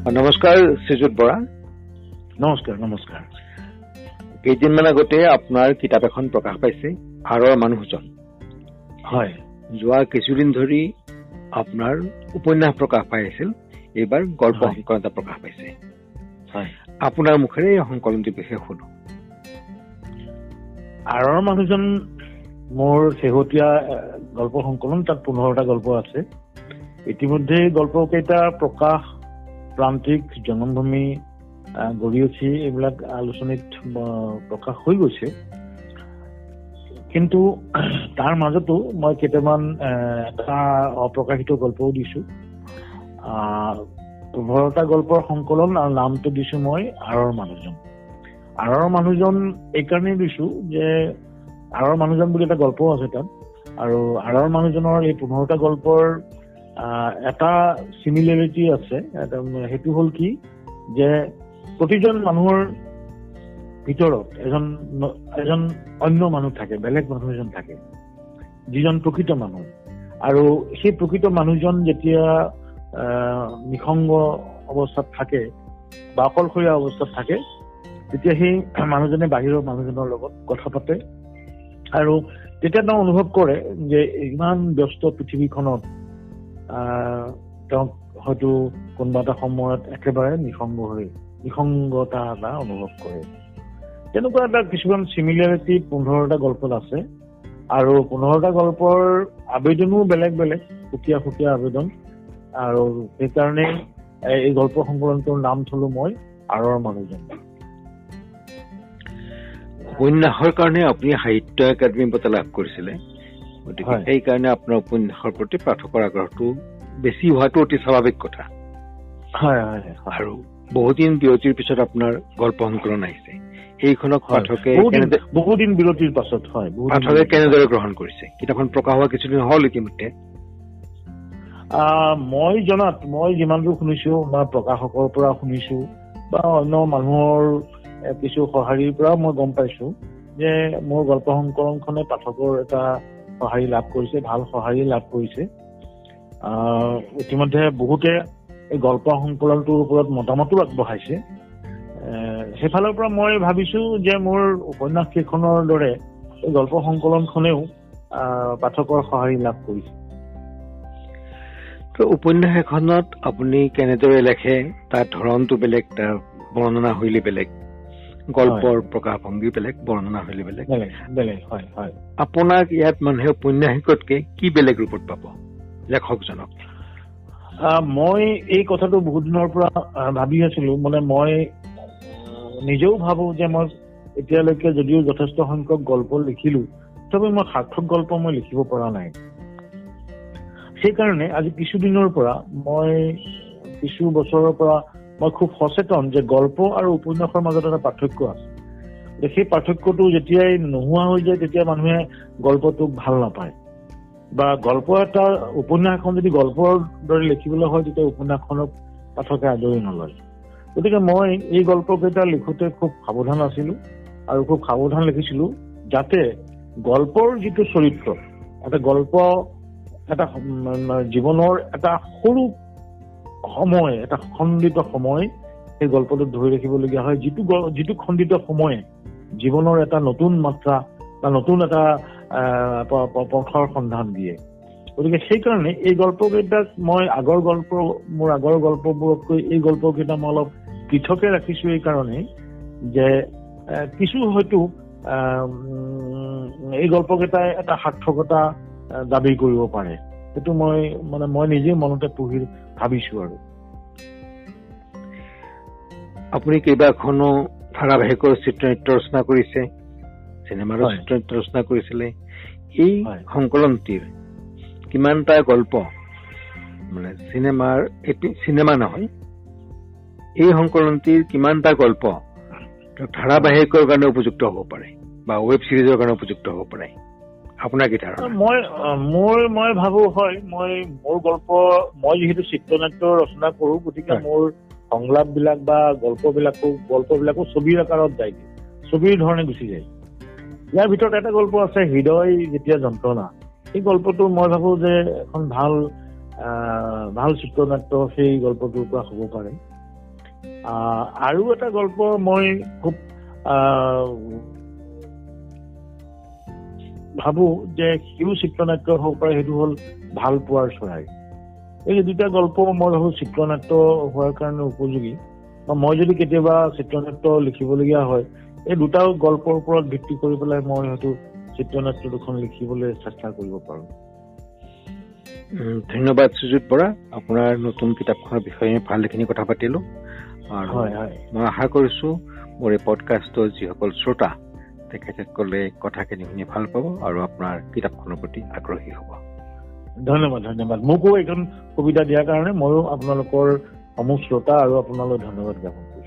নমস্কাৰ শ্ৰীযুত বৰা। নমস্কাৰ নমস্কাৰ। কেইদিনমান আগতে আপোনাৰ কিতাপ এখন প্ৰকাশ পাইছে আৰৰ মানুহজন। হয়। যোৱা কিছুদিন ধৰি আপোনাৰ উপন্যাস প্ৰকাশ পাই আছিল এইবাৰ গল্প। সংকলন এটা প্ৰকাশ পাইছে। হয়। আপোনাৰ মুখেৰে এই সংকলনটিৰ বিষয়ে শুনো। আৰৰ মানুহজন মোৰ শেহতীয়া গল্প সংকলন তাত পোন্ধৰটা গল্প আছে। ইতিমধ্যে গল্পকেইটা প্ৰকাশ প্ৰান্তিক জনমভূমি গঢ়ি উঠি এইবিলাক আলোচনীত প্ৰকাশ হৈ গৈছে। কিন্তু তাৰ মাজতো মই কেইটামান এটা অপ্ৰকাশিত গল্পও দিছো। পোন্ধৰটা গল্পৰ সংকলন আৰু নামটো দিছো মই আৰৰ মানুহজন। আৰৰ মানুহজন এইকাৰণেই দিছো যে আৰৰ মানুহজন বুলি এটা গল্পও আছে তাত। আৰু আৰৰ মানুহজনৰ এই পোন্ধৰটা গল্পৰ এটা চিমিলাৰিটি আছে। সেইটো হ'ল কি যে প্ৰতিজন মানুহৰ ভিতৰত এজন এজন অন্য মানুহ থাকে বেলেগ মানুহ এজন থাকে যিজন প্ৰকৃত মানুহ। আৰু সেই প্ৰকৃত মানুহজন যেতিয়া নিসংগ অৱস্থাত থাকে বা অকলশৰীয়া অৱস্থাত থাকে তেতিয়া সেই মানুহজনে বাহিৰৰ মানুহজনৰ লগত কথা পাতে। আৰু তেতিয়া তেওঁ অনুভৱ কৰে যে ইমান ব্যস্ত পৃথিৱীখনত তেওঁক হয়তো কোনোবা এটা সময়ত একেবাৰে নিসংগ হৈ নিসংগতা এটা অনুভৱ কৰে। তেনেকুৱা এটা কিছুমান চিমিলাৰিটি পোন্ধৰটা গল্পত আছে। আৰু পোন্ধৰটা গল্পৰ আবেদনো বেলেগ বেলেগ সুকীয়া সুকীয়া আবেদন। আৰু সেইকাৰণে এই গল্প সংকলনটোৰ নাম থলো মই আৰৰ মানুহজন। উপন্যাসৰ কাৰণে আপুনি সাহিত্য একাডেমী বঁটা লাভ কৰিছিলে। গতিকে। সেইকাৰণে আপোনাৰ উপন্যাসৰ প্ৰতি পাঠকৰ আগ্ৰহটো বেছি হোৱাটো অতি স্বাভাৱিক কথা। আৰু বহুদিন বিৰতিৰ পিছত আপোনাৰ গল্প সংকলন আহিছে। এইখনক। পাঠকে বহুদিন বিৰতিৰ পাছত হয় পাঠকে কেনেদৰে গ্ৰহণ কৰিছে? কিতাপখন প্ৰকাশ হোৱা কিছুদিন হ'ল ইতিমধ্যে। মই জনাত মই যিমান দূৰ শুনিছো বা প্ৰকাশকৰ পৰা শুনিছো বা অন্য মানুহৰ কিছু সঁহাৰিৰ পৰা মই গম পাইছো যে মোৰ গল্প সংকলনখনে পাঠকৰ এটা সঁহাৰি লাভ কৰিছে ভাল সঁহাৰি লাভ কৰিছে। ইতিমধ্যে বহুতে এই গল্প সংকলনটোৰ ওপৰত মতামতো আগবঢ়াইছে। সেইফালৰ পৰা মই ভাবিছো যে মোৰ উপন্যাস কেইখনৰ দৰে এই গল্প সংকলনখনেও পাঠকৰ সঁহাৰি লাভ কৰিছে। উপন্যাস এখনত আপুনি কেনেদৰে লেখে তাৰ ধৰণটো বেলেগ তাৰ বৰ্ণনা শৈলী বেলেগ। গল্পৰ প্ৰকাশভংগী বেলেগ বৰ্ণনা শৈলী বেলেগ। বেলেগ হয় হয়। আপোনাক ইয়াত মানুহে উপন্যাসিকতকে কি বেলেগ ৰূপত পাব? লেখকজনক। মই এই কথাটো বহুত দিনৰ পৰা ভাবি আছিলো। মানে মই নিজেও ভাবো যে মই এতিয়ালৈকে যদিও যথেষ্ট সংখ্যক গল্প লিখিলো তথাপি মই সাৰ্থক গল্প মই লিখিব পৰা নাই। সেইকাৰণে আজি কিছুদিনৰ পৰা মই কিছু বছৰৰ পৰা মই খুব সচেতন যে গল্প আৰু উপন্যাসৰ মাজত এটা পাৰ্থক্য আছে। যে সেই পাৰ্থক্যটো যেতিয়াই নোহোৱা হৈ যায় তেতিয়া মানুহে গল্পটোক ভাল নাপায়। বা গল্প এটা উপন্যাস এখন যদি গল্পৰ দৰে লিখিবলৈ হয় তেতিয়া উপন্যাসখনক পাঠকে আদৰি নলয়। গতিকে মই এই গল্পকেইটা লিখোতে খুব সাৱধান আছিলো আৰু খুব সাৱধান লিখিছিলো যাতে গল্পৰ যিটো চৰিত্ৰ এটা গল্প এটা জীৱনৰ এটা সৰু সময় এটা খণ্ডিত সময় সেই গল্পটোত ধৰি ৰাখিবলগীয়া হয় যিটো যিটো খণ্ডিত সময়ে জীৱনৰ এটা নতুন মাত্ৰা বা নতুন এটা পথৰ সন্ধান দিয়ে। গতিকে সেইকাৰণে এই গল্পকেইটাক মই আগৰ গল্প মোৰ আগৰ গল্পবোৰতকৈ এই গল্পকেইটা মই অলপ পৃথকে ৰাখিছো এই কাৰণে যে কিছু হয়তো এই গল্পকেইটাই এটা সাৰ্থকতা দাবী কৰিব পাৰে। সেইটো মই মানে মই নিজে মনতে পঢ়ি ভাবিছো আৰু আপুনি কেইবাখনো ধাৰাবাহিকৰ চিত্ৰনাট্য ৰচনা কৰিছে চিনেমাৰো। চিত্ৰনাট্য ৰচনা কৰিছিলে এই। সংকলনটিৰ কিমানটা গল্প মানে চিনেমাৰ চিনেমা নহয় এই সংকলনটিৰ কিমানটা গল্প ধাৰাবাহিকৰ কাৰণে উপযুক্ত হ'ব পাৰে বা ৱেব চিৰিজৰ কাৰণে উপযুক্ত হ'ব পাৰে আপোনাৰ কি মই মোৰ মই ভাবো হয় মই মোৰ গল্প মই যিহেতু চিত্ৰনাট্য ৰচনা কৰো গতিকে। মোৰ সংলাপ বিলাক বা গল্প বিলাকো গল্প বিলাকো ছবিৰ আকাৰত যায় ছবিৰ ধৰণে গুচি যায়। ইয়াৰ ভিতৰত এটা গল্প আছে হৃদয় যেতিয়া যন্ত্ৰণা। সেই গল্পটো মই ভাবো যে এখন ভাল ভাল চিত্ৰনাট্য সেই গল্পটোৰ পৰা হ'ব পাৰে। আৰু এটা গল্প মই খুব আহ, ভাবো যে সিও চিত্ৰনাট্য হ'ব পাৰে সেইটো হ'ল ভাল পোৱাৰ চৰাই। এই দুটা গল্প মই ভাবো চিত্ৰনাট্য হোৱাৰ কাৰণে উপযোগী বা মই যদি কেতিয়াবা চিত্ৰনাট্য লিখিবলগীয়া হয় এই দুটা গল্পৰ ওপৰত ভিত্তি কৰি পেলাই মই হয়তো চিত্ৰনাট্য দুখন লিখিবলৈ চেষ্টা কৰিব পাৰো। ধন্যবাদ সুজিত বৰা। আপোনাৰ নতুন কিতাপখনৰ বিষয়ে ভালেখিনি কথা পাতিলো। আৰু হয় হয়। মই আশা কৰিছো মোৰ এই পডকাষ্টৰ যিসকল শ্ৰোতা তেখেতসকলে কথাখিনি শুনি ভাল পাব আৰু আপোনাৰ কিতাপখনৰ প্ৰতি আগ্ৰহী হ'ব। ধন্যবাদ ধন্যবাদ। মোকো এইখন সুবিধা দিয়াৰ কাৰণে ময়ো আপোনালোকৰ সমূহ শ্ৰোতা আৰু আপোনালৈ ধন্যবাদ জ্ঞাপন কৰিছো